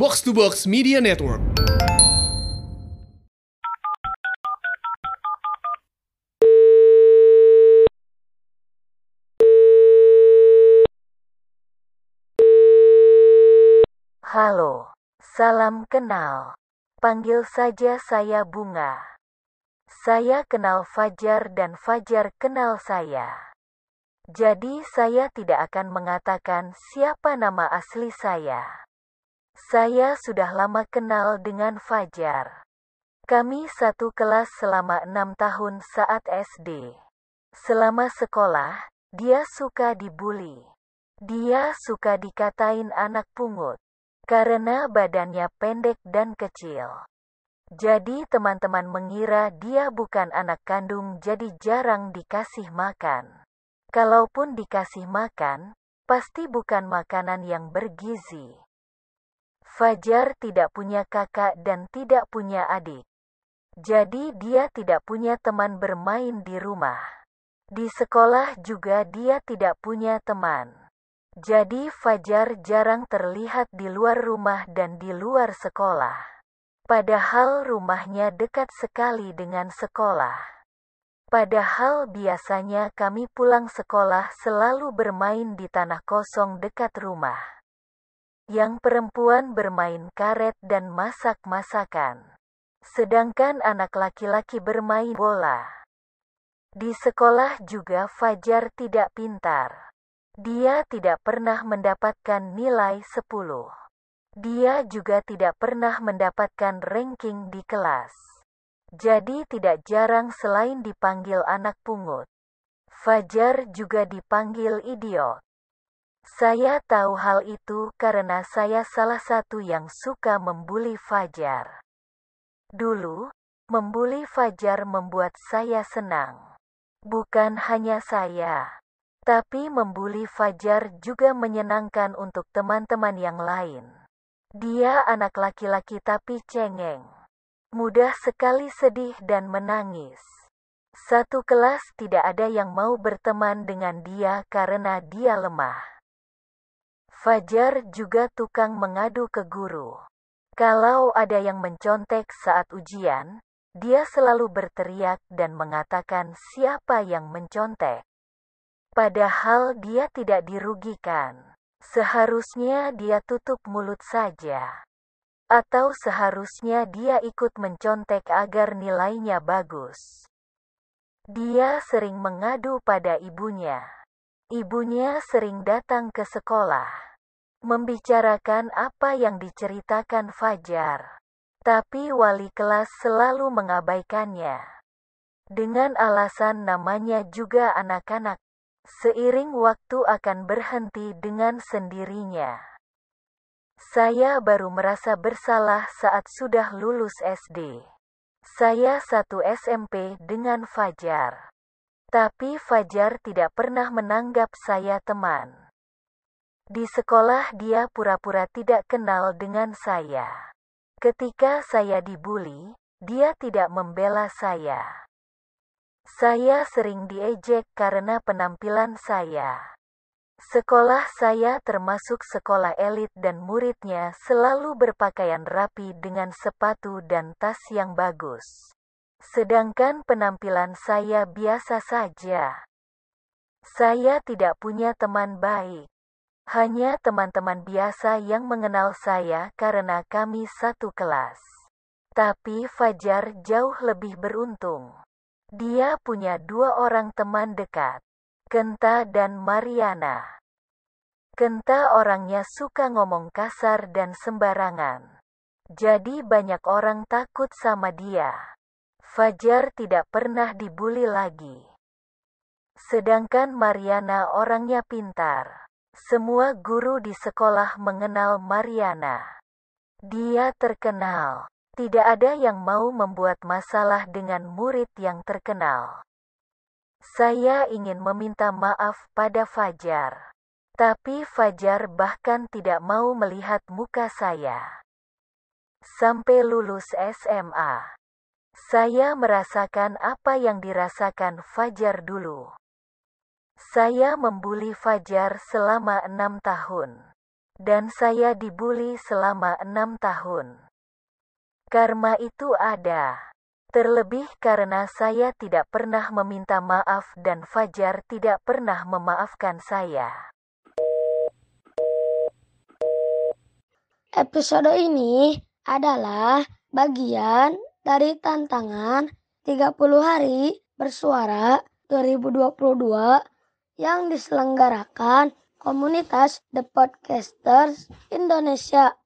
Box to Box Media Network. Halo, salam kenal. Panggil saja saya Bunga. Saya kenal Fajar dan Fajar kenal saya. Jadi saya tidak akan mengatakan siapa nama asli saya. Saya sudah lama kenal dengan Fajar. Kami satu kelas selama enam tahun saat SD. Selama sekolah, dia suka dibully. Dia suka dikatain anak pungut karena badannya pendek dan kecil. Jadi teman-teman mengira dia bukan anak kandung jadi jarang dikasih makan. Kalaupun dikasih makan, pasti bukan makanan yang bergizi. Fajar tidak punya kakak dan tidak punya adik. Jadi dia tidak punya teman bermain di rumah. Di sekolah juga dia tidak punya teman. Jadi Fajar jarang terlihat di luar rumah dan di luar sekolah. Padahal rumahnya dekat sekali dengan sekolah. Padahal biasanya kami pulang sekolah selalu bermain di tanah kosong dekat rumah. Yang perempuan bermain karet dan masak-masakan. Sedangkan anak laki-laki bermain bola. Di sekolah juga Fajar tidak pintar. Dia tidak pernah mendapatkan nilai 10. Dia juga tidak pernah mendapatkan ranking di kelas. Jadi tidak jarang selain dipanggil anak pungut, Fajar juga dipanggil idiot. Saya tahu hal itu karena saya salah satu yang suka membuli Fajar. Dulu, membuli Fajar membuat saya senang. Bukan hanya saya, tapi membuli Fajar juga menyenangkan untuk teman-teman yang lain. Dia anak laki-laki tapi cengeng mudah sekali sedih dan menangis. Satu kelas tidak ada yang mau berteman dengan dia karena dia lemah. Fajar juga tukang mengadu ke guru. Kalau ada yang mencontek saat ujian, dia selalu berteriak dan mengatakan siapa yang mencontek. Padahal dia tidak dirugikan. Seharusnya dia tutup mulut saja. Atau seharusnya dia ikut mencontek agar nilainya bagus. Dia sering mengadu pada ibunya. Ibunya sering datang ke sekolah, membicarakan apa yang diceritakan Fajar. Tapi wali kelas selalu mengabaikannya. Dengan alasan namanya juga anak-anak, seiring waktu akan berhenti dengan sendirinya. Saya baru merasa bersalah saat sudah lulus SD. Saya satu SMP dengan Fajar. Tapi Fajar tidak pernah menanggap saya teman. Di sekolah dia pura-pura tidak kenal dengan saya. Ketika saya dibully, dia tidak membela saya. Saya sering diejek karena penampilan saya. Sekolah saya termasuk sekolah elit dan muridnya selalu berpakaian rapi dengan sepatu dan tas yang bagus. Sedangkan penampilan saya biasa saja. Saya tidak punya teman baik. Hanya teman-teman biasa yang mengenal saya karena kami satu kelas. Tapi Fajar jauh lebih beruntung. Dia punya dua orang teman dekat. Kenta dan Mariana. Kenta orangnya suka ngomong kasar dan sembarangan. Jadi banyak orang takut sama dia. Fajar tidak pernah dibully lagi. Sedangkan Mariana orangnya pintar. Semua guru di sekolah mengenal Mariana. Dia terkenal. Tidak ada yang mau membuat masalah dengan murid yang terkenal. Saya ingin meminta maaf pada Fajar. Tapi Fajar bahkan tidak mau melihat muka saya. Sampai lulus SMA. Saya merasakan apa yang dirasakan Fajar dulu. Saya membuli Fajar selama enam tahun. dan saya dibully selama enam tahun. Karma itu ada. Terlebih karena saya tidak pernah meminta maaf dan Fajar tidak pernah memaafkan saya. Episode ini adalah bagian dari tantangan 30 hari bersuara 2022 yang diselenggarakan komunitas The Podcasters Indonesia.